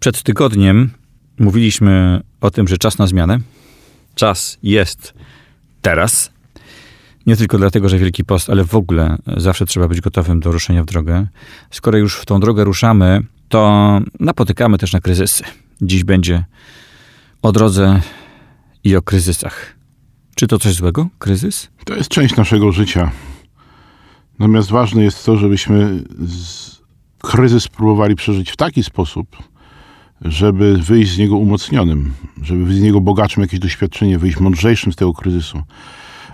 Przed tygodniem mówiliśmy o tym, że czas na zmianę. Czas jest teraz. Nie tylko dlatego, że Wielki Post, ale w ogóle zawsze trzeba być gotowym do ruszenia w drogę. Skoro już w tą drogę ruszamy, to napotykamy też na kryzysy. Dziś będzie o drodze i o kryzysach. Czy to coś złego? Kryzys? To jest część naszego życia. Natomiast ważne jest to, żebyśmy kryzys próbowali przeżyć w taki sposób, żeby wyjść z niego umocnionym, żeby wyjść z niego bogatszym jakieś doświadczenie, wyjść mądrzejszym z tego kryzysu.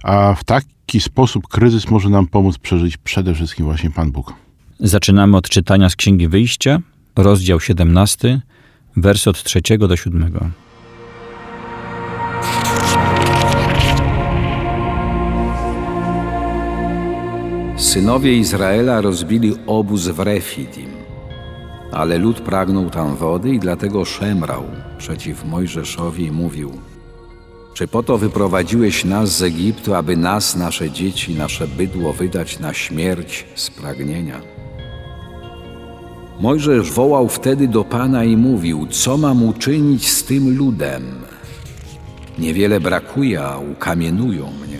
A w taki sposób kryzys może nam pomóc przeżyć przede wszystkim właśnie Pan Bóg. Zaczynamy od czytania z Księgi Wyjścia, rozdział 17, wers od 3 do 7. Synowie Izraela rozbili obóz w Refidim, ale lud pragnął tam wody i dlatego szemrał przeciw Mojżeszowi i mówił Czy po to wyprowadziłeś nas z Egiptu, aby nas, nasze dzieci, nasze bydło wydać na śmierć z pragnienia? Mojżesz wołał wtedy do Pana i mówił, co mam uczynić z tym ludem? Niewiele brakuje, a ukamienują mnie.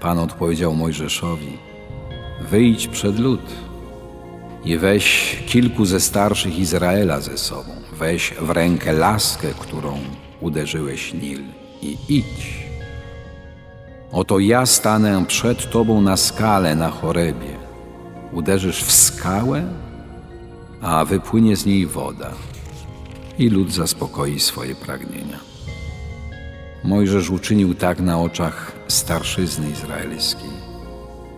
Pan odpowiedział Mojżeszowi: Wyjdź przed lud i weź kilku ze starszych Izraela ze sobą. Weź w rękę laskę, którą uderzyłeś Nil i idź. Oto ja stanę przed tobą na skale na chorebie. Uderzysz w skałę, a wypłynie z niej woda i lud zaspokoi swoje pragnienia. Mojżesz uczynił tak na oczach starszyzny izraelskiej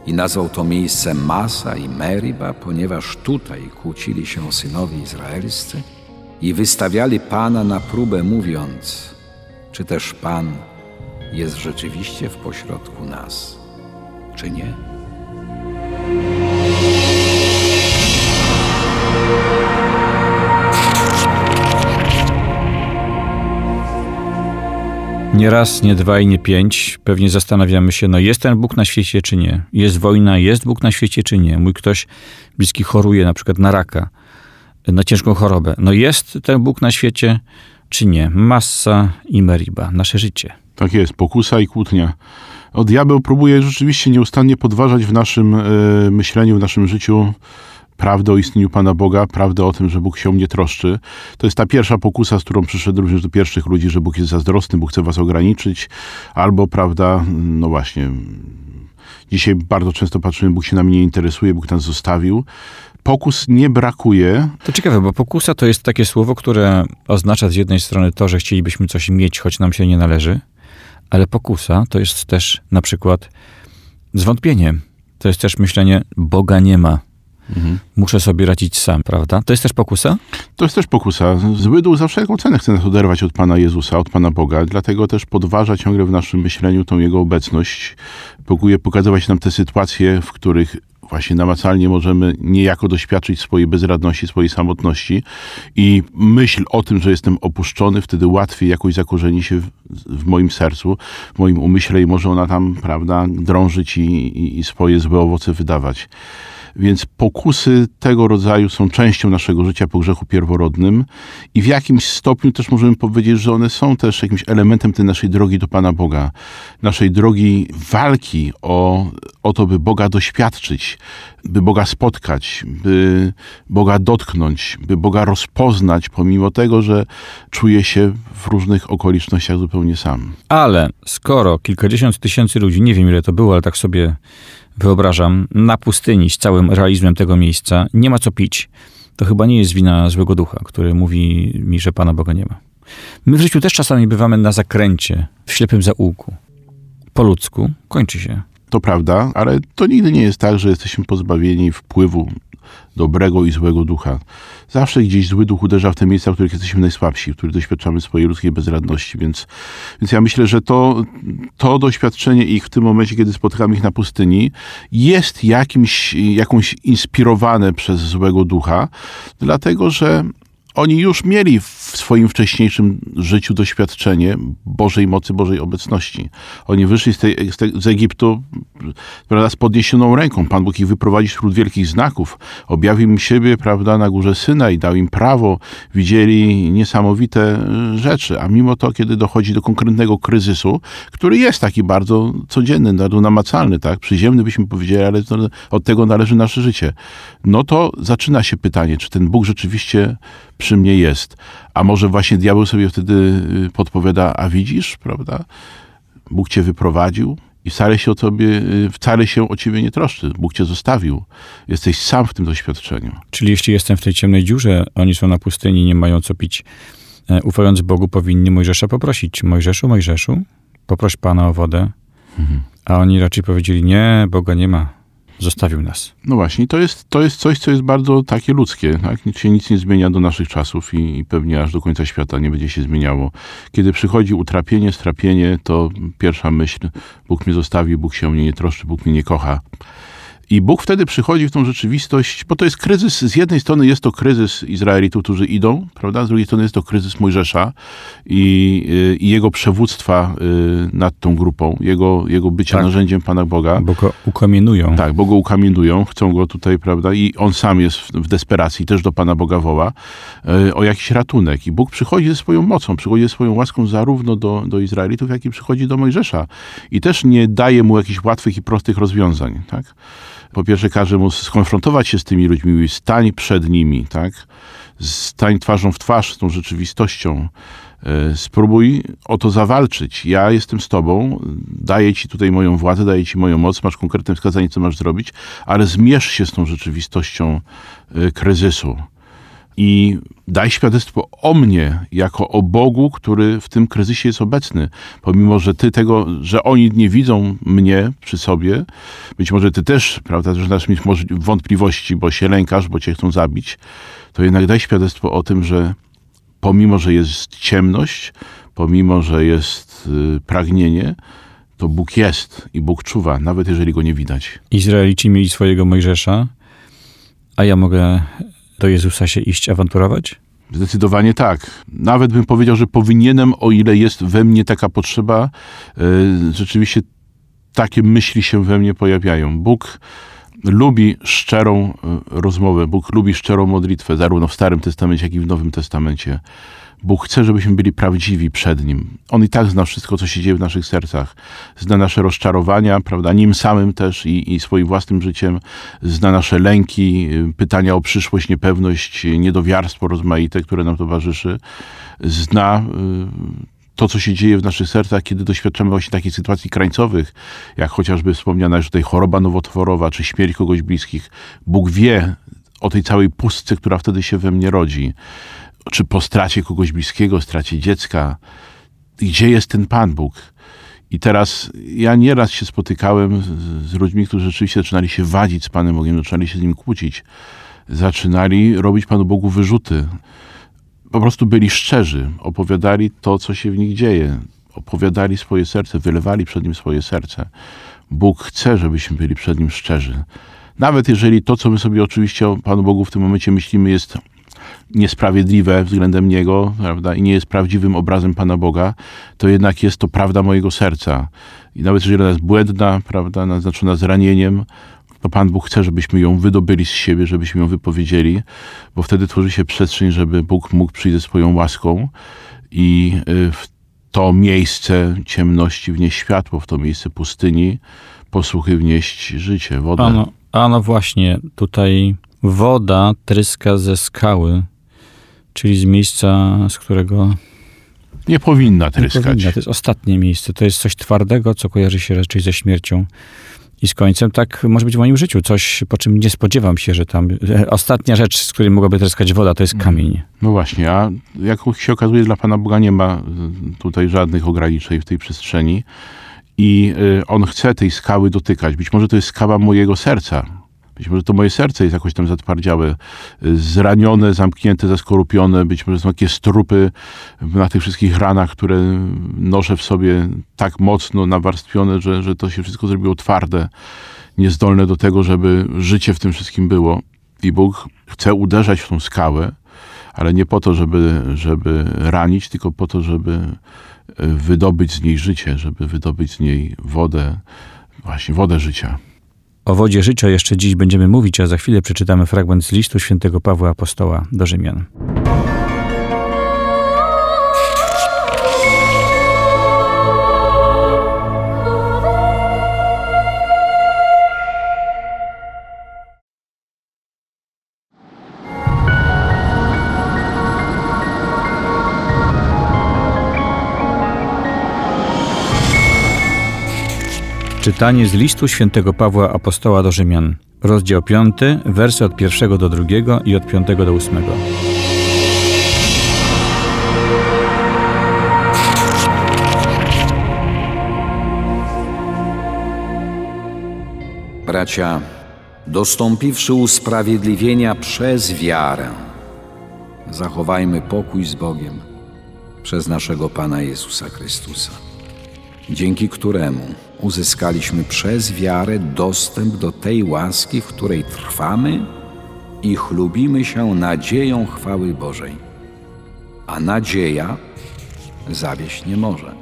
i nazwał to miejsce Masa i Meriba, ponieważ tutaj kłócili się synowie izraelscy i wystawiali Pana na próbę, mówiąc, czy też Pan jest rzeczywiście w pośrodku nas, czy nie? Nie raz, nie dwa i nie pięć. Pewnie zastanawiamy się, no jest ten Bóg na świecie czy nie? Jest wojna, jest Bóg na świecie czy nie? Mój ktoś bliski choruje na przykład na raka, na ciężką chorobę. No jest ten Bóg na świecie czy nie? Massa i Meriba, nasze życie. Tak jest, pokusa i kłótnia. O diabeł próbuje rzeczywiście nieustannie podważać w naszym y, myśleniu, w naszym życiu prawdę o istnieniu Pana Boga, prawdę o tym, że Bóg się o mnie troszczy. To jest ta pierwsza pokusa, z którą przyszedł również do pierwszych ludzi, że Bóg jest zazdrosny, Bóg chce was ograniczyć, albo, prawda, no właśnie, dzisiaj bardzo często patrzymy, Bóg się nami nie interesuje, Bóg nas zostawił. Pokus nie brakuje. To ciekawe, bo pokusa to jest takie słowo, które oznacza z jednej strony to, że chcielibyśmy coś mieć, choć nam się nie należy, ale pokusa to jest też na przykład zwątpienie. To jest też myślenie, Boga nie ma. Mhm. Muszę sobie radzić sam, prawda? To jest też pokusa? To jest też pokusa. Zły duch za wszelką cenę chce nas oderwać od Pana Jezusa, od Pana Boga, dlatego też podważa ciągle w naszym myśleniu tą Jego obecność. Próbuje pokazywać nam te sytuacje, w których właśnie namacalnie możemy niejako doświadczyć swojej bezradności, swojej samotności i myśl o tym, że jestem opuszczony, wtedy łatwiej jakoś zakorzeni się w, w moim sercu, w moim umyśle i może ona tam, prawda, drążyć i, i, i swoje złe owoce wydawać. Więc pokusy tego rodzaju są częścią naszego życia po grzechu pierworodnym i w jakimś stopniu też możemy powiedzieć, że one są też jakimś elementem tej naszej drogi do Pana Boga, naszej drogi walki o, o to, by Boga doświadczyć, by Boga spotkać, by Boga dotknąć, by Boga rozpoznać, pomimo tego, że czuje się w różnych okolicznościach zupełnie sam. Ale skoro kilkadziesiąt tysięcy ludzi, nie wiem ile to było, ale tak sobie wyobrażam, na pustyni z całym realizmem tego miejsca, nie ma co pić, to chyba nie jest wina złego ducha, który mówi mi, że Pana Boga nie ma. My w życiu też czasami bywamy na zakręcie, w ślepym zaułku. Po ludzku kończy się to prawda, ale to nigdy nie jest tak, że jesteśmy pozbawieni wpływu dobrego i złego ducha. Zawsze gdzieś zły duch uderza w te miejsca, w których jesteśmy najsłabsi, w których doświadczamy swojej ludzkiej bezradności, więc, więc ja myślę, że to, to doświadczenie ich w tym momencie, kiedy spotykamy ich na pustyni, jest jakimś, jakąś inspirowane przez złego ducha, dlatego że oni już mieli w swoim wcześniejszym życiu doświadczenie Bożej mocy, Bożej obecności. Oni wyszli z, tej, z, z Egiptu prawda, z podniesioną ręką. Pan Bóg ich wyprowadził wśród wielkich znaków. Objawił im siebie prawda, na górze Syna i dał im prawo. Widzieli niesamowite rzeczy. A mimo to, kiedy dochodzi do konkretnego kryzysu, który jest taki bardzo codzienny, bardzo namacalny, tak? przyziemny byśmy powiedzieli, ale od tego należy nasze życie. No to zaczyna się pytanie, czy ten Bóg rzeczywiście przy mnie jest. A może właśnie diabeł sobie wtedy y, podpowiada, a widzisz, prawda? Bóg cię wyprowadził i wcale się o tobie, y, wcale się o ciebie nie troszczy. Bóg cię zostawił. Jesteś sam w tym doświadczeniu. Czyli jeśli jestem w tej ciemnej dziurze, oni są na pustyni, nie mają co pić. E, ufając Bogu, powinni Mojżesza poprosić. Mojżeszu, Mojżeszu, poproś Pana o wodę. Mhm. A oni raczej powiedzieli, nie, Boga nie ma zostawił nas. No właśnie, to jest, to jest coś, co jest bardzo takie ludzkie. Tak? Nic się nic nie zmienia do naszych czasów i, i pewnie aż do końca świata nie będzie się zmieniało. Kiedy przychodzi utrapienie, strapienie, to pierwsza myśl, Bóg mnie zostawił, Bóg się o mnie nie troszczy, Bóg mnie nie kocha. I Bóg wtedy przychodzi w tą rzeczywistość, bo to jest kryzys, z jednej strony jest to kryzys Izraelitów, którzy idą, prawda? Z drugiej strony jest to kryzys Mojżesza i, y, i jego przewództwa y, nad tą grupą, jego, jego bycia tak. narzędziem Pana Boga. Bo go ukamienują. Tak, bo go ukamienują, chcą go tutaj, prawda? I on sam jest w desperacji, też do Pana Boga woła y, o jakiś ratunek. I Bóg przychodzi ze swoją mocą, przychodzi ze swoją łaską zarówno do, do Izraelitów, jak i przychodzi do Mojżesza. I też nie daje mu jakichś łatwych i prostych rozwiązań, tak? Po pierwsze każe mu skonfrontować się z tymi ludźmi, mówi stań przed nimi, tak? Stań twarzą w twarz z tą rzeczywistością. E, spróbuj o to zawalczyć. Ja jestem z tobą, daję ci tutaj moją władzę, daję ci moją moc, masz konkretne wskazanie, co masz zrobić, ale zmierz się z tą rzeczywistością e, kryzysu i daj świadectwo o mnie, jako o Bogu, który w tym kryzysie jest obecny. Pomimo, że ty tego, że oni nie widzą mnie przy sobie, być może ty też, prawda, masz mieć wątpliwości, bo się lękasz, bo cię chcą zabić, to jednak daj świadectwo o tym, że pomimo, że jest ciemność, pomimo, że jest y, pragnienie, to Bóg jest i Bóg czuwa, nawet jeżeli go nie widać. Izraelici mieli swojego Mojżesza, a ja mogę do Jezusa się iść awanturować? Zdecydowanie tak. Nawet bym powiedział, że powinienem, o ile jest we mnie taka potrzeba, yy, rzeczywiście takie myśli się we mnie pojawiają. Bóg lubi szczerą e, rozmowę, Bóg lubi szczerą modlitwę, zarówno w Starym Testamencie, jak i w Nowym Testamencie. Bóg chce, żebyśmy byli prawdziwi przed Nim. On i tak zna wszystko, co się dzieje w naszych sercach. Zna nasze rozczarowania, prawda, nim samym też i, i swoim własnym życiem. Zna nasze lęki, pytania o przyszłość, niepewność, niedowiarstwo rozmaite, które nam towarzyszy. Zna y, to, co się dzieje w naszych sercach, kiedy doświadczamy właśnie takich sytuacji krańcowych, jak chociażby wspomniana już tutaj choroba nowotworowa, czy śmierć kogoś bliskich. Bóg wie o tej całej pustce, która wtedy się we mnie rodzi czy po stracie kogoś bliskiego, stracie dziecka. Gdzie jest ten Pan Bóg? I teraz ja nieraz się spotykałem z, z ludźmi, którzy rzeczywiście zaczynali się wadzić z Panem Bogiem, zaczynali się z Nim kłócić. Zaczynali robić Panu Bogu wyrzuty. Po prostu byli szczerzy, opowiadali to, co się w nich dzieje. Opowiadali swoje serce, wylewali przed Nim swoje serce. Bóg chce, żebyśmy byli przed Nim szczerzy. Nawet jeżeli to, co my sobie oczywiście o Panu Bogu w tym momencie myślimy, jest niesprawiedliwe względem Niego, prawda, i nie jest prawdziwym obrazem Pana Boga, to jednak jest to prawda mojego serca. I nawet jeżeli ona jest błędna, prawda, naznaczona zranieniem, to Pan Bóg chce, żebyśmy ją wydobyli z siebie, żebyśmy ją wypowiedzieli, bo wtedy tworzy się przestrzeń, żeby Bóg mógł przyjść ze swoją łaską i y, w to miejsce ciemności wnieść światło, w to miejsce pustyni posłuchy wnieść życie, wodę. Ano, ano właśnie, tutaj woda tryska ze skały, czyli z miejsca, z którego. Nie powinna tryskać. Nie powinna. To jest ostatnie miejsce. To jest coś twardego, co kojarzy się raczej ze śmiercią i z końcem. Tak może być w moim życiu. Coś, po czym nie spodziewam się, że tam. E, ostatnia rzecz, z której mogłaby tryskać woda, to jest mm. kamień. No właśnie, a jak się okazuje, dla Pana Boga nie ma tutaj żadnych ograniczeń w tej przestrzeni. i y, on chce tej skały dotykać. Być może to jest skała mojego serca. Być może to moje serce jest jakoś tam zatwardziałe, zranione, zamknięte, zaskorupione. Być może są takie strupy na tych wszystkich ranach, które noszę w sobie tak mocno nawarstwione, że, że to się wszystko zrobiło twarde, niezdolne do tego, żeby życie w tym wszystkim było. I Bóg chce uderzać w tą skałę, ale nie po to, żeby, żeby ranić, tylko po to, żeby y, wydobyć z niej życie, żeby wydobyć z niej wodę, właśnie wodę życia. O wodzie życia jeszcze dziś będziemy mówić, a za chwilę przeczytamy fragment z listu świętego Pawła Apostoła do Rzymian. Czytanie z listu świętego Pawła Apostoła do Rzymian, rozdział 5, wersy od pierwszego do drugiego i od piątego do ósmego. Bracia, dostąpiwszy usprawiedliwienia przez wiarę, zachowajmy pokój z Bogiem przez naszego Pana Jezusa Chrystusa, dzięki któremu uzyskaliśmy przez wiarę dostęp do tej łaski, w której trwamy i chlubimy się nadzieją chwały Bożej. A nadzieja zawieść nie może.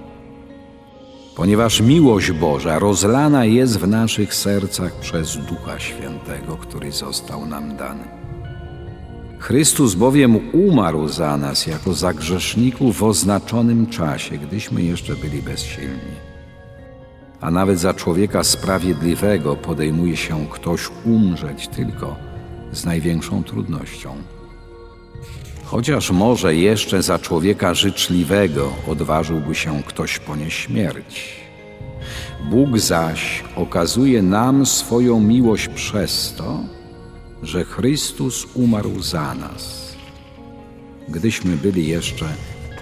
Ponieważ miłość Boża rozlana jest w naszych sercach przez Ducha Świętego, który został nam dany. Chrystus bowiem umarł za nas jako za grzeszników w oznaczonym czasie, gdyśmy jeszcze byli bezsilni a nawet za człowieka sprawiedliwego podejmuje się ktoś umrzeć tylko z największą trudnością. Chociaż może jeszcze za człowieka życzliwego odważyłby się ktoś ponieść śmierć. Bóg zaś okazuje nam swoją miłość przez to, że Chrystus umarł za nas, gdyśmy byli jeszcze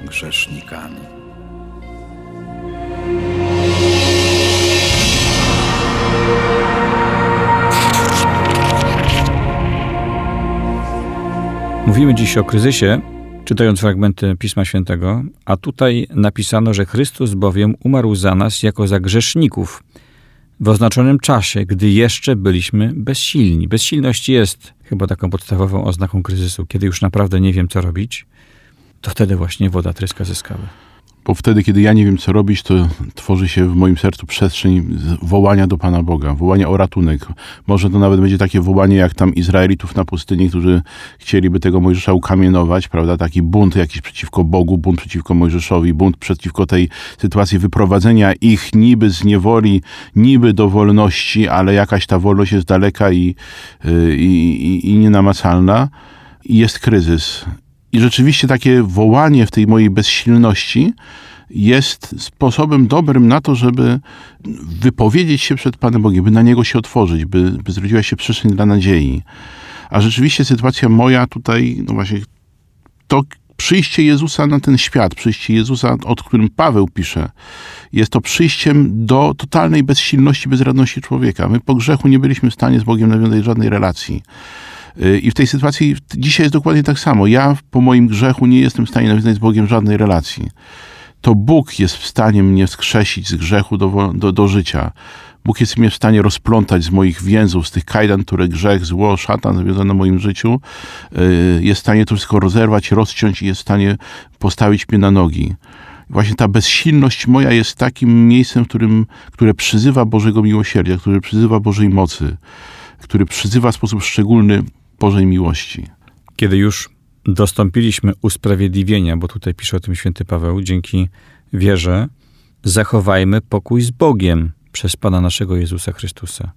grzesznikami. Mówimy dziś o kryzysie, czytając fragmenty Pisma Świętego, a tutaj napisano, że Chrystus bowiem umarł za nas jako za grzeszników w oznaczonym czasie, gdy jeszcze byliśmy bezsilni. Bezsilność jest chyba taką podstawową oznaką kryzysu. Kiedy już naprawdę nie wiem, co robić, to wtedy właśnie woda tryska ze skały bo wtedy, kiedy ja nie wiem, co robić, to tworzy się w moim sercu przestrzeń wołania do Pana Boga, wołania o ratunek. Może to nawet będzie takie wołanie, jak tam Izraelitów na pustyni, którzy chcieliby tego Mojżesza ukamienować, prawda? Taki bunt jakiś przeciwko Bogu, bunt przeciwko Mojżeszowi, bunt przeciwko tej sytuacji wyprowadzenia ich niby z niewoli, niby do wolności, ale jakaś ta wolność jest daleka i, y, i, i, i nienamacalna. I jest kryzys. I rzeczywiście takie wołanie w tej mojej bezsilności jest sposobem dobrym na to, żeby wypowiedzieć się przed Panem Bogiem, by na Niego się otworzyć, by, by zrodziła się przestrzeń dla nadziei. A rzeczywiście sytuacja moja tutaj, no właśnie, to przyjście Jezusa na ten świat, przyjście Jezusa, o którym Paweł pisze, jest to przyjściem do totalnej bezsilności, bezradności człowieka. My po grzechu nie byliśmy w stanie z Bogiem nawiązać żadnej relacji. I w tej sytuacji dzisiaj jest dokładnie tak samo. Ja po moim grzechu nie jestem w stanie nawiązać z Bogiem żadnej relacji. To Bóg jest w stanie mnie skrzesić z grzechu do, do, do życia. Bóg jest mnie w stanie rozplątać z moich więzów, z tych kajdan, które grzech, zło, szatan zawiązane na moim życiu. Y, jest w stanie to wszystko rozerwać, rozciąć i jest w stanie postawić mnie na nogi. Właśnie ta bezsilność moja jest takim miejscem, w którym, które przyzywa Bożego miłosierdzia, które przyzywa Bożej mocy, który przyzywa w sposób szczególny Bożej miłości. Kiedy już dostąpiliśmy usprawiedliwienia, bo tutaj pisze o tym święty Paweł, dzięki wierze, zachowajmy pokój z Bogiem przez Pana naszego Jezusa Chrystusa.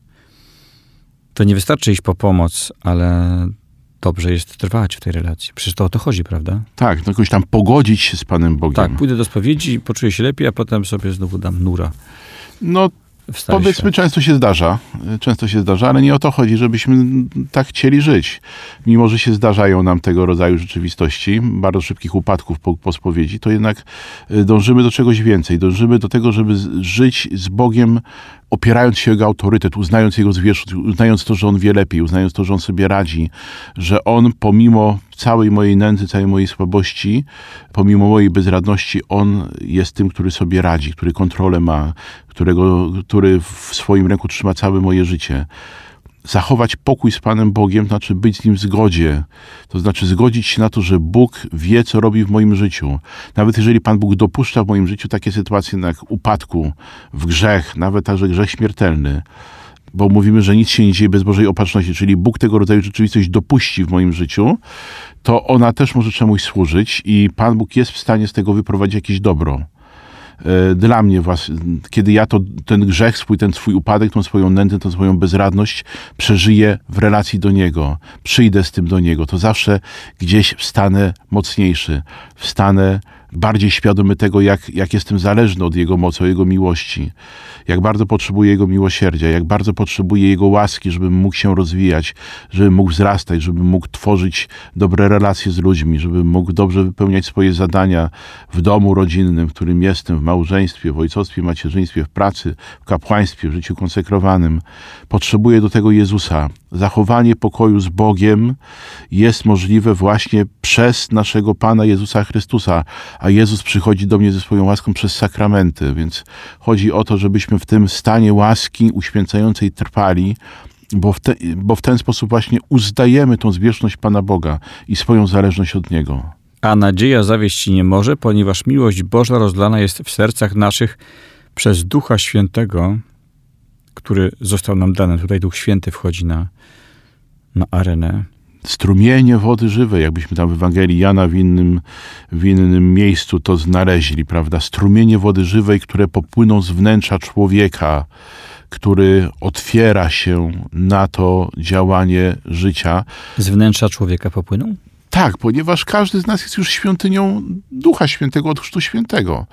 To nie wystarczy iść po pomoc, ale dobrze jest trwać w tej relacji. Przecież to o to chodzi, prawda? Tak, no jakoś tam pogodzić się z Panem Bogiem. Tak, pójdę do spowiedzi, poczuję się lepiej, a potem sobie znowu dam nura. No Powiedzmy, często się zdarza, y, często się zdarza, ale nie o to chodzi, żebyśmy tak chcieli żyć. Mimo, że się zdarzają nam tego rodzaju rzeczywistości, bardzo szybkich upadków po, po spowiedzi, to jednak y, dążymy do czegoś więcej. Dążymy do tego, żeby żyć z Bogiem, opierając się Jego autorytet, uznając Jego zwierzchność, uznając to, że On wie lepiej, uznając to, że On sobie radzi, że On pomimo całej mojej nędzy, całej mojej słabości, pomimo mojej bezradności, On jest tym, który sobie radzi, który kontrolę ma, którego, który w swoim ręku trzyma całe moje życie. Zachować pokój z Panem Bogiem znaczy być z Nim w zgodzie. To znaczy zgodzić się na to, że Bóg wie, co robi w moim życiu. Nawet jeżeli Pan Bóg dopuszcza w moim życiu takie sytuacje jak upadku, w grzech, nawet także grzech śmiertelny, bo mówimy, że nic się nie dzieje bez Bożej opatrzności, czyli Bóg tego rodzaju rzeczywistość dopuści w moim życiu, to ona też może czemuś służyć i Pan Bóg jest w stanie z tego wyprowadzić jakieś dobro. E, Dla mnie, was, kiedy ja to, ten grzech swój, ten swój upadek, tą swoją nędzę, tą swoją bezradność przeżyję w relacji do Niego, przyjdę z tym do Niego, to zawsze gdzieś wstanę mocniejszy, wstanę bardziej świadomy tego, jak, jak jestem zależny od Jego mocy, od Jego miłości, jak bardzo potrzebuję Jego miłosierdzia, jak bardzo potrzebuję Jego łaski, żebym mógł się rozwijać, żebym mógł wzrastać, żebym mógł tworzyć dobre relacje z ludźmi, żebym mógł dobrze wypełniać swoje zadania w domu rodzinnym, w którym jestem, w małżeństwie, w ojcostwie, macierzyństwie, w pracy, w kapłaństwie, w życiu konsekrowanym. Potrzebuję do tego Jezusa. Zachowanie pokoju z Bogiem jest możliwe właśnie przez naszego Pana Jezusa Chrystusa, a Jezus przychodzi do mnie ze swoją łaską przez sakramenty, więc chodzi o to, żebyśmy w tym stanie łaski uświęcającej trwali, bo w, te, bo w ten sposób właśnie uzdajemy tą zwierzchność Pana Boga i swoją zależność od Niego. A nadzieja zawieść nie może, ponieważ miłość Boża rozlana jest w sercach naszych przez Ducha Świętego, który został nam dany. Tutaj Duch Święty wchodzi na, na arenę. Strumienie wody żywej, jakbyśmy tam w Ewangelii Jana w innym, w innym miejscu to znaleźli, prawda? Strumienie wody żywej, które popłyną z wnętrza człowieka, który otwiera się na to działanie życia. Z wnętrza człowieka popłyną? Tak, ponieważ każdy z nas jest już świątynią Ducha Świętego od Chrztu Świętego.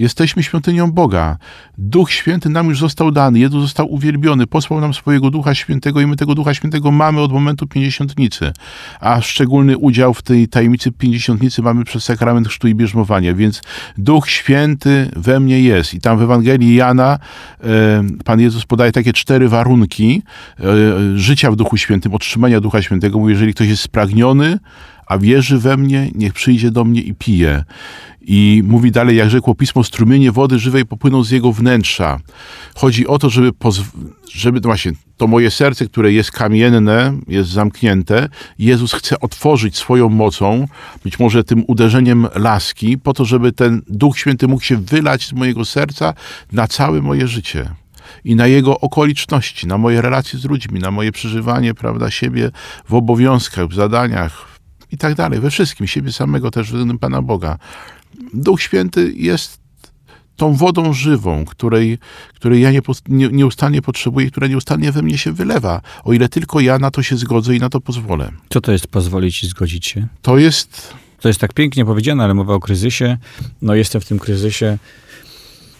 Jesteśmy świątynią Boga. Duch Święty nam już został dany, Jezus został uwielbiony, posłał nam swojego Ducha Świętego i my tego Ducha Świętego mamy od momentu Pięćdziesiątnicy. A szczególny udział w tej tajemnicy Pięćdziesiątnicy mamy przez sakrament chrztu i bierzmowania, więc Duch Święty we mnie jest. I tam w Ewangelii Jana e, Pan Jezus podaje takie cztery warunki e, życia w Duchu Świętym, otrzymania Ducha Świętego. Mówi, jeżeli ktoś jest spragniony, a wierzy we mnie, niech przyjdzie do mnie i pije. I mówi dalej, jak rzekło pismo, strumienie wody żywej popłyną z jego wnętrza. Chodzi o to, żeby, żeby no właśnie to moje serce, które jest kamienne, jest zamknięte, Jezus chce otworzyć swoją mocą, być może tym uderzeniem laski, po to, żeby ten Duch Święty mógł się wylać z mojego serca na całe moje życie i na jego okoliczności, na moje relacje z ludźmi, na moje przeżywanie, prawda, siebie w obowiązkach, w zadaniach i tak dalej, we wszystkim, siebie samego też względem Pana Boga. Duch Święty jest tą wodą żywą, której, której ja nie, nie, nieustannie potrzebuję, która nieustannie we mnie się wylewa, o ile tylko ja na to się zgodzę i na to pozwolę. Co to jest pozwolić i zgodzić się? To jest To jest tak pięknie powiedziane, ale mowa o kryzysie. No jestem w tym kryzysie,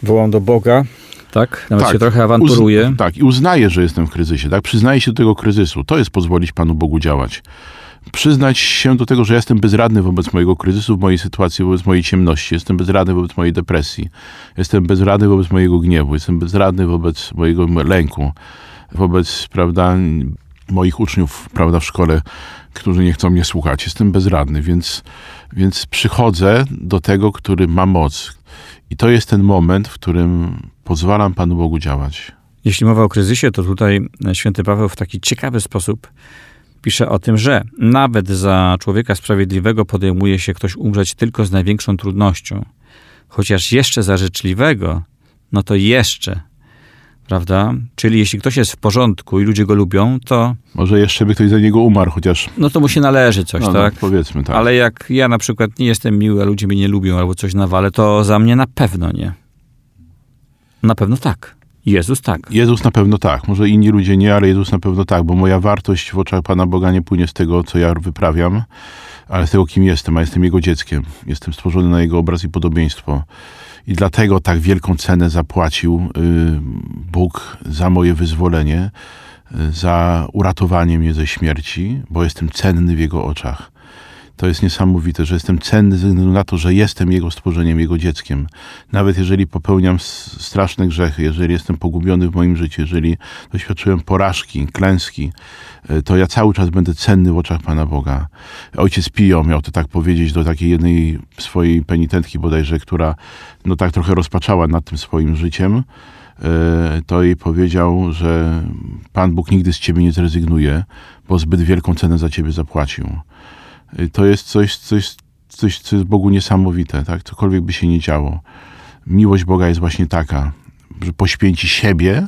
wołam do Boga, tak? Nawet się trochę awanturuję. Uz, tak, i uznaję, że jestem w kryzysie, tak? Przyznaję się do tego kryzysu. To jest pozwolić Panu Bogu działać. Przyznać się do tego, że jestem bezradny wobec mojego kryzysu, mojej sytuacji, wobec mojej ciemności. Jestem bezradny wobec mojej depresji. Jestem bezradny wobec mojego gniewu. Jestem bezradny wobec mojego lęku. Wobec, prawda, moich uczniów, prawda, w szkole, którzy nie chcą mnie słuchać. Jestem bezradny, więc, więc przychodzę do tego, który ma moc. I to jest ten moment, w którym pozwalam Panu Bogu działać. Jeśli mowa o kryzysie, to tutaj święty Paweł w taki ciekawy sposób pisze o tym, że nawet za człowieka sprawiedliwego podejmuje się ktoś umrzeć tylko z największą trudnością. Chociaż jeszcze za życzliwego, no to jeszcze, prawda? Czyli jeśli ktoś jest w porządku i ludzie go lubią, to... Może jeszcze by ktoś za niego umarł, chociaż... No to mu się należy coś, no, tak? No, powiedzmy tak. Ale jak ja na przykład nie jestem miły, a ludzie mnie nie lubią albo coś nawalę, to za mnie na pewno nie. Na pewno tak. Jezus tak. Jezus na pewno tak. Może inni ludzie nie, ale Jezus na pewno tak, bo moja wartość w oczach Pana Boga nie płynie z tego, co ja wyprawiam, ale z tego, kim jestem, a jestem Jego dzieckiem. Jestem stworzony na Jego obraz i podobieństwo. I dlatego tak wielką cenę zapłacił y, Bóg za moje wyzwolenie, y, za uratowanie mnie ze śmierci, bo jestem cenny w Jego oczach. To jest niesamowite, że jestem cenny ze względu na to, że jestem Jego stworzeniem, Jego dzieckiem. Nawet jeżeli popełniam straszne grzechy, jeżeli jestem pogubiony w moim życiu, jeżeli doświadczyłem porażki, klęski, e, to ja cały czas będę cenny w oczach Pana Boga. Ojciec Pio miał to tak powiedzieć do takiej jednej swojej penitentki bodajże, która no tak trochę rozpaczała nad tym swoim życiem e, to jej powiedział, że Pan Bóg nigdy z ciebie nie zrezygnuje, bo zbyt wielką cenę za ciebie zapłacił. Y, to jest coś, coś, coś, co jest Bogu niesamowite, tak? Cokolwiek by się nie działo. Miłość Boga jest właśnie taka, że poświęci siebie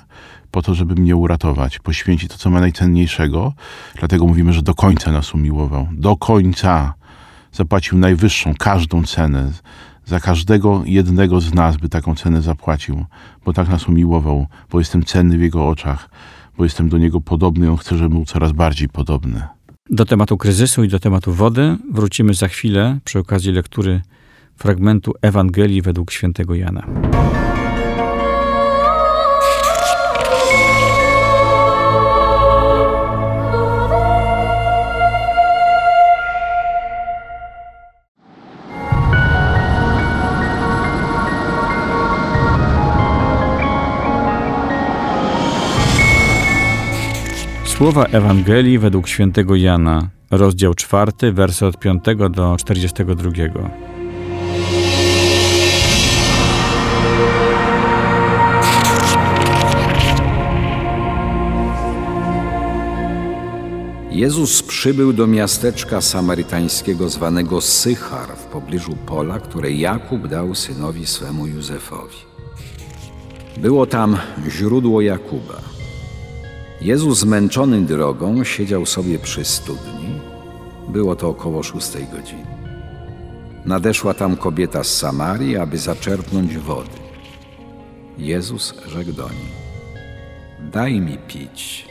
po to, żeby mnie uratować. Poświęci to, co ma najcenniejszego. Dlatego mówimy, że do końca nas umiłował. Do końca zapłacił najwyższą, każdą cenę. Za każdego jednego z nas by taką cenę zapłacił, bo tak nas umiłował, bo jestem cenny w Jego oczach, bo jestem do Niego podobny, On chce, żebym był coraz bardziej podobny. Do tematu kryzysu i do tematu wody wrócimy za chwilę przy okazji lektury fragmentu Ewangelii według świętego Jana. Słowa Ewangelii według świętego Jana, rozdział 4, wersy od 5 do 42. Jezus przybył do miasteczka samarytańskiego zwanego Sychar w pobliżu pola, które Jakub dał synowi swemu Józefowi. Było tam źródło Jakuba. Jezus zmęczony drogą siedział sobie przy studni. Było to około szóstej godziny. Nadeszła tam kobieta z Samarii, aby zaczerpnąć wody. Jezus rzekł do niej: Daj mi pić.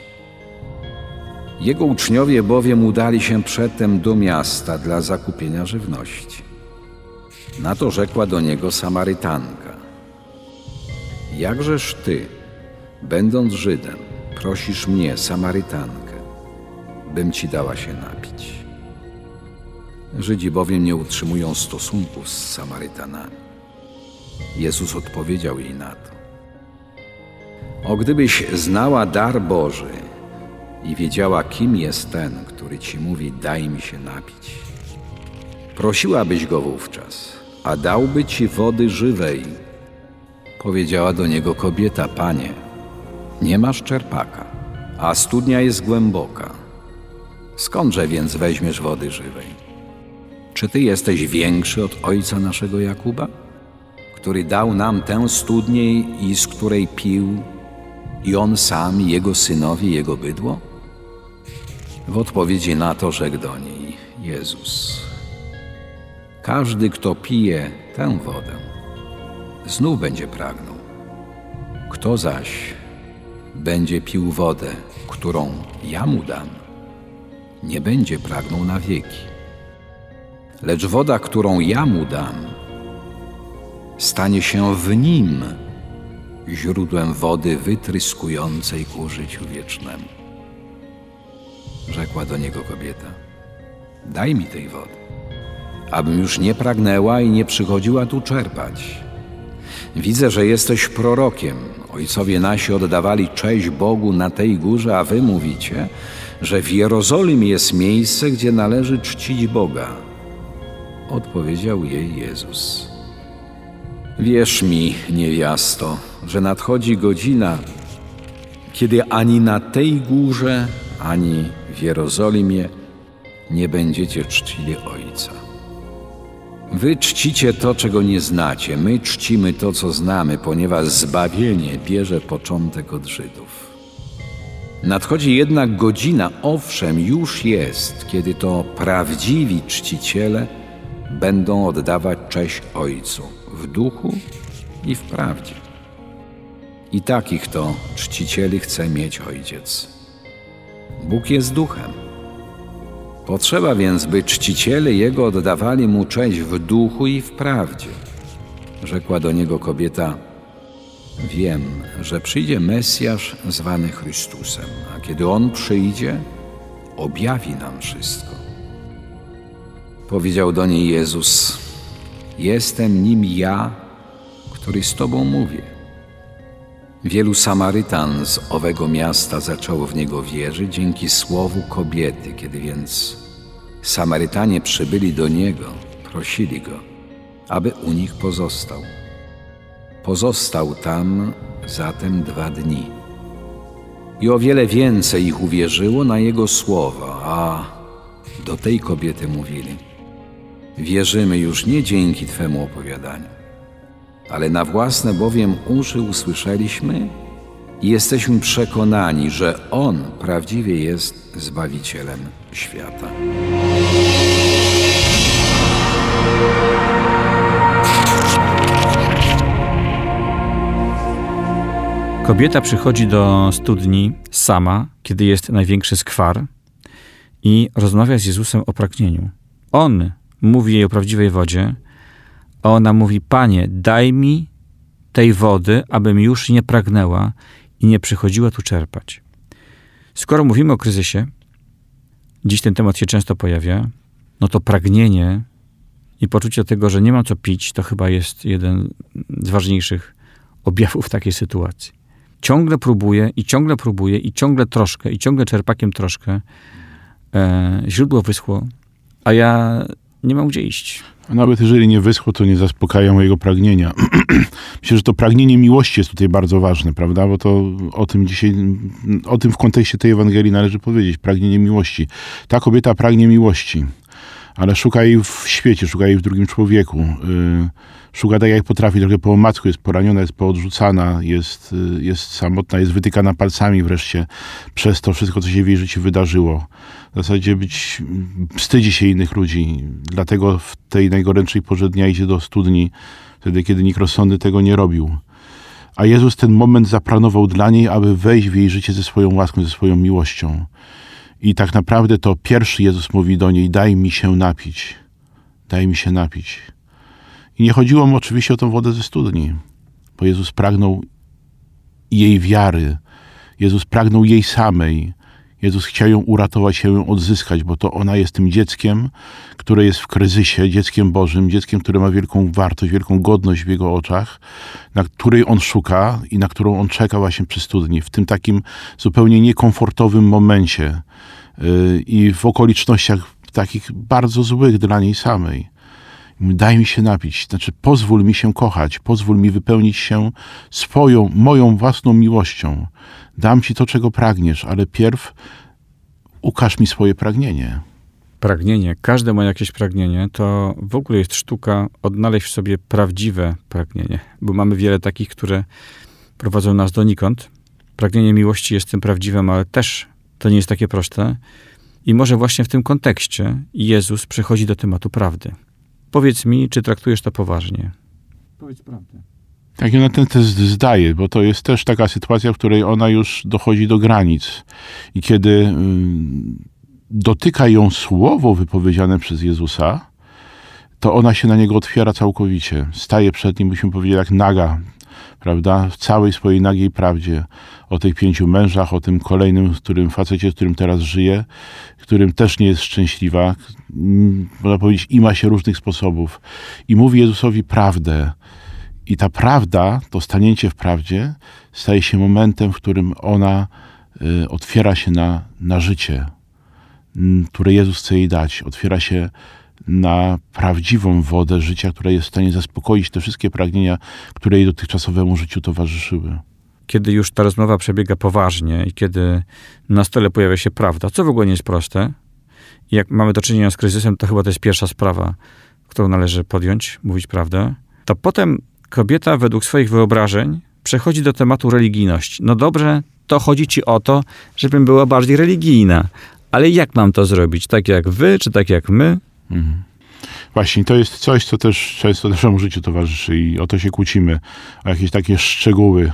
Jego uczniowie bowiem udali się przedtem do miasta dla zakupienia żywności. Na to rzekła do niego Samarytanka: Jakżeż ty, będąc Żydem, prosisz mnie, Samarytankę, bym ci dała się napić. Żydzi bowiem nie utrzymują stosunków z Samarytanami. Jezus odpowiedział jej na to. O gdybyś znała dar Boży i wiedziała, kim jest ten, który ci mówi, daj mi się napić, prosiłabyś go wówczas, a dałby ci wody żywej. Powiedziała do niego kobieta, panie, nie masz czerpaka, a studnia jest głęboka. Skądże więc weźmiesz wody żywej? Czy ty jesteś większy od ojca naszego Jakuba, który dał nam tę studnię i z której pił, i on sam, jego synowie, i jego bydło? W odpowiedzi na to rzekł do niej Jezus: Każdy, kto pije tę wodę, znów będzie pragnął. Kto zaś będzie pił wodę, którą ja mu dam, nie będzie pragnął na wieki. Lecz woda, którą ja mu dam, stanie się w nim źródłem wody wytryskującej ku życiu wiecznemu. Rzekła do niego kobieta: Daj mi tej wody, abym już nie pragnęła i nie przychodziła tu czerpać. Widzę, że jesteś prorokiem. Ojcowie nasi oddawali cześć Bogu na tej górze, a wy mówicie, że w Jerozolimie jest miejsce, gdzie należy czcić Boga. Odpowiedział jej Jezus. Wierz mi, niewiasto, że nadchodzi godzina, kiedy ani na tej górze, ani w Jerozolimie nie będziecie czcili Ojca. Wy czcicie to, czego nie znacie, my czcimy to, co znamy, ponieważ zbawienie bierze początek od Żydów. Nadchodzi jednak godzina, owszem, już jest, kiedy to prawdziwi czciciele będą oddawać cześć Ojcu w duchu i w prawdzie. I takich to czcicieli chce mieć Ojciec. Bóg jest duchem Potrzeba więc, by czciciele jego oddawali mu cześć w duchu i w prawdzie. Rzekła do niego kobieta: Wiem, że przyjdzie Mesjasz zwany Chrystusem, a kiedy on przyjdzie, objawi nam wszystko. Powiedział do niej Jezus: Jestem nim ja, który z tobą mówię. Wielu Samarytan z owego miasta zaczęło w niego wierzyć dzięki słowu kobiety. Kiedy więc Samarytanie przybyli do niego, prosili go, aby u nich pozostał. Pozostał tam zatem dwa dni. I o wiele więcej ich uwierzyło na jego słowa, a do tej kobiety mówili: Wierzymy już nie dzięki Twemu opowiadaniu ale na własne bowiem uszy usłyszeliśmy i jesteśmy przekonani, że On prawdziwie jest Zbawicielem świata. Kobieta przychodzi do studni sama, kiedy jest największy skwar i rozmawia z Jezusem o pragnieniu. On mówi jej o prawdziwej wodzie, a ona mówi: Panie, daj mi tej wody, abym już nie pragnęła i nie przychodziła tu czerpać. Skoro mówimy o kryzysie, dziś ten temat się często pojawia, no to pragnienie i poczucie tego, że nie mam co pić, to chyba jest jeden z ważniejszych objawów takiej sytuacji. Ciągle próbuję i ciągle próbuję i ciągle troszkę i ciągle czerpakiem troszkę. E, źródło wyschło, a ja nie mam gdzie iść. A nawet jeżeli nie wyschło, to nie zaspokaja mojego pragnienia. Myślę, że to pragnienie miłości jest tutaj bardzo ważne, prawda? Bo to o tym dzisiaj, o tym w kontekście tej Ewangelii należy powiedzieć. Pragnienie miłości. Ta kobieta pragnie miłości, ale szuka jej w świecie, szuka jej w drugim człowieku. Yy, szuka tak jak potrafi, trochę po omacku, jest poraniona, jest poodrzucana, jest, yy, jest samotna, jest wytykana palcami wreszcie przez to wszystko, co się w jej życiu wydarzyło w zasadzie być, wstydzi się innych ludzi. Dlatego w tej najgorętszej porze dnia idzie do studni, wtedy kiedy nikt rozsądny tego nie robił. A Jezus ten moment zaplanował dla niej, aby wejść w jej życie ze swoją łaską, ze swoją miłością. I tak naprawdę to pierwszy Jezus mówi do niej: Daj mi się napić. Daj mi się napić. I nie chodziło mu oczywiście o tą wodę ze studni, bo Jezus pragnął jej wiary. Jezus pragnął jej samej. Jezus chciał ją uratować, chciał ją odzyskać, bo to ona jest tym dzieckiem, które jest w kryzysie, dzieckiem Bożym, dzieckiem, które ma wielką wartość, wielką godność w Jego oczach, na której On szuka i na którą On czeka właśnie przy studni, w tym takim zupełnie niekomfortowym momencie i w okolicznościach takich bardzo złych dla niej samej. Daj mi się napić, znaczy pozwól mi się kochać, pozwól mi wypełnić się swoją, moją własną miłością. Dam ci to, czego pragniesz, ale pierw ukaż mi swoje pragnienie. Pragnienie, każde ma jakieś pragnienie, to w ogóle jest sztuka odnaleźć w sobie prawdziwe pragnienie, bo mamy wiele takich, które prowadzą nas donikąd. Pragnienie miłości jest tym prawdziwym, ale też to nie jest takie proste. I może właśnie w tym kontekście Jezus przychodzi do tematu prawdy. Powiedz mi, czy traktujesz to poważnie? Powiedz prawdę. Tak, i ona ten test zdaje, bo to jest też taka sytuacja, w której ona już dochodzi do granic. I kiedy y, dotyka ją słowo wypowiedziane przez Jezusa, to ona się na niego otwiera całkowicie. Staje przed nim, byśmy powiedzieli, jak naga, prawda? W całej swojej nagiej prawdzie. O tych pięciu mężach, o tym kolejnym, którym facecie, z którym teraz żyje, którym też nie jest szczęśliwa. Można powiedzieć, i ma się różnych sposobów. I mówi Jezusowi prawdę i ta prawda, to stanięcie w prawdzie, staje się momentem, w którym ona y, otwiera się na, na życie, które Jezus chce jej dać. Otwiera się na prawdziwą wodę życia, która jest w stanie zaspokoić te wszystkie pragnienia, które jej dotychczasowemu życiu towarzyszyły. Kiedy już ta rozmowa przebiega poważnie i kiedy na stole pojawia się prawda, co w ogóle nie jest proste, jak mamy do czynienia z kryzysem, to chyba to jest pierwsza sprawa, którą należy podjąć, mówić prawdę, to potem kobieta według swoich wyobrażeń przechodzi do tematu religijności. No dobrze, to chodzi ci o to, żebym była bardziej religijna. Ale jak mam to zrobić? Tak jak wy, czy tak jak my? Mhm. Właśnie, to jest coś, co też często naszemu życiu towarzyszy i o to się kłócimy, o jakieś takie szczegóły.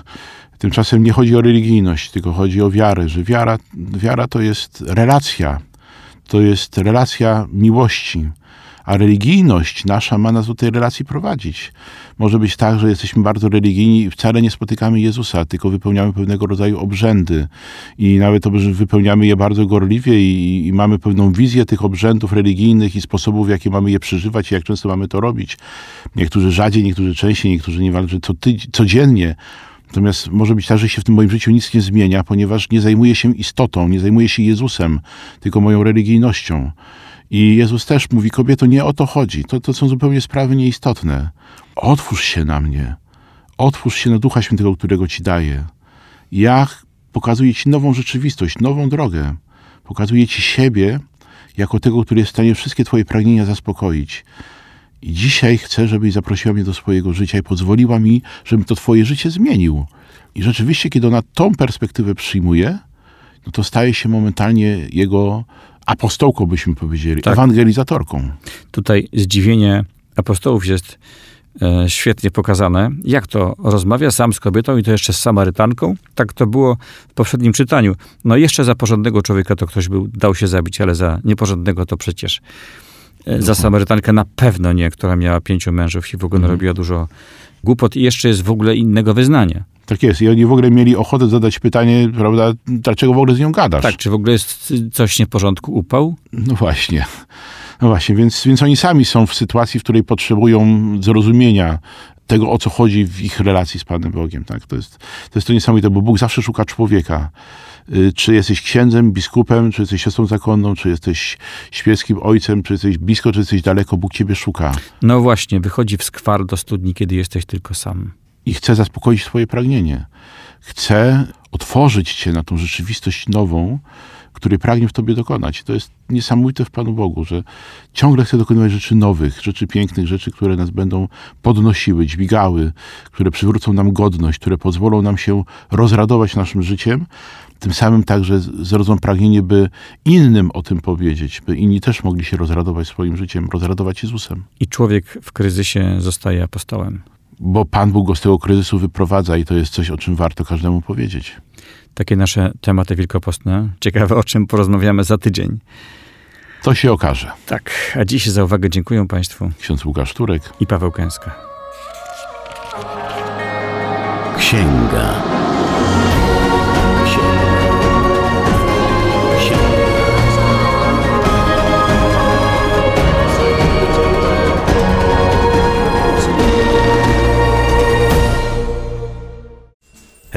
Tymczasem nie chodzi o religijność, tylko chodzi o wiarę, że wiara, wiara to jest relacja. To jest relacja miłości, a religijność nasza ma nas do tej relacji prowadzić. Może być tak, że jesteśmy bardzo religijni i wcale nie spotykamy Jezusa, tylko wypełniamy pewnego rodzaju obrzędy i nawet wypełniamy je bardzo gorliwie i, i mamy pewną wizję tych obrzędów religijnych i sposobów, w jaki mamy je przeżywać i jak często mamy to robić. Niektórzy rzadziej, niektórzy częściej, niektórzy niemalże co tydzień, codziennie. Natomiast może być tak, że się w tym moim życiu nic nie zmienia, ponieważ nie zajmuję się istotą, nie zajmuję się Jezusem, tylko moją religijnością. I Jezus też mówi, kobieto, nie o to chodzi. To, to są zupełnie sprawy nieistotne. Otwórz się na mnie. Otwórz się na Ducha Świętego, którego Ci daję. Ja pokazuję Ci nową rzeczywistość, nową drogę. Pokazuję Ci siebie jako tego, który jest w stanie wszystkie Twoje pragnienia zaspokoić. I dzisiaj chcę, żebyś zaprosiła mnie do swojego życia i pozwoliła mi, żebym to Twoje życie zmienił. I rzeczywiście, kiedy ona tą perspektywę przyjmuje, no to staje się momentalnie jego apostołką, byśmy powiedzieli, Tak. ewangelizatorką. Tutaj zdziwienie apostołów jest e, świetnie pokazane. Jak to rozmawia sam z kobietą i to jeszcze z Samarytanką? Tak to było w poprzednim czytaniu. No jeszcze za porządnego człowieka to ktoś był, dał się zabić, ale za nieporządnego to przecież e, za Samarytankę na pewno nie, która miała pięciu mężów i w ogóle robiła dużo głupot i jeszcze jest w ogóle innego wyznania. Tak jest. I oni w ogóle mieli ochotę zadać pytanie, prawda, dlaczego w ogóle z nią gadasz? Tak, czy w ogóle jest coś nie w porządku, upał? No właśnie. No właśnie, więc, więc oni sami są w sytuacji, w której potrzebują zrozumienia tego, o co chodzi w ich relacji z Panem Bogiem. Tak? To, jest, to jest to niesamowite, bo Bóg zawsze szuka człowieka. Y, Czy jesteś księdzem, biskupem, czy jesteś siostrą zakonną, czy jesteś świeckim ojcem, czy jesteś blisko, czy jesteś daleko, Bóg ciebie szuka No właśnie, wychodzi w skwar do studni, kiedy jesteś tylko sam. I chce zaspokoić twoje pragnienie. Chce otworzyć cię na tą rzeczywistość nową, której pragnie w tobie dokonać. To jest niesamowite w Panu Bogu, że ciągle chce dokonywać rzeczy nowych, rzeczy pięknych, rzeczy, które nas będą podnosiły, dźwigały, które przywrócą nam godność, które pozwolą nam się rozradować naszym życiem, tym samym także zrodzą pragnienie, by innym o tym powiedzieć, by inni też mogli się rozradować swoim życiem, rozradować Jezusem. I człowiek w kryzysie zostaje apostołem. Bo Pan Bóg go z tego kryzysu wyprowadza i to jest coś, o czym warto każdemu powiedzieć. Takie nasze tematy wielkopostne. Ciekawe, o czym porozmawiamy za tydzień. To się okaże. Tak, a dziś za uwagę dziękuję Państwu Ksiądz Łukasz Turek. i Paweł Kęska. Księga. Księga.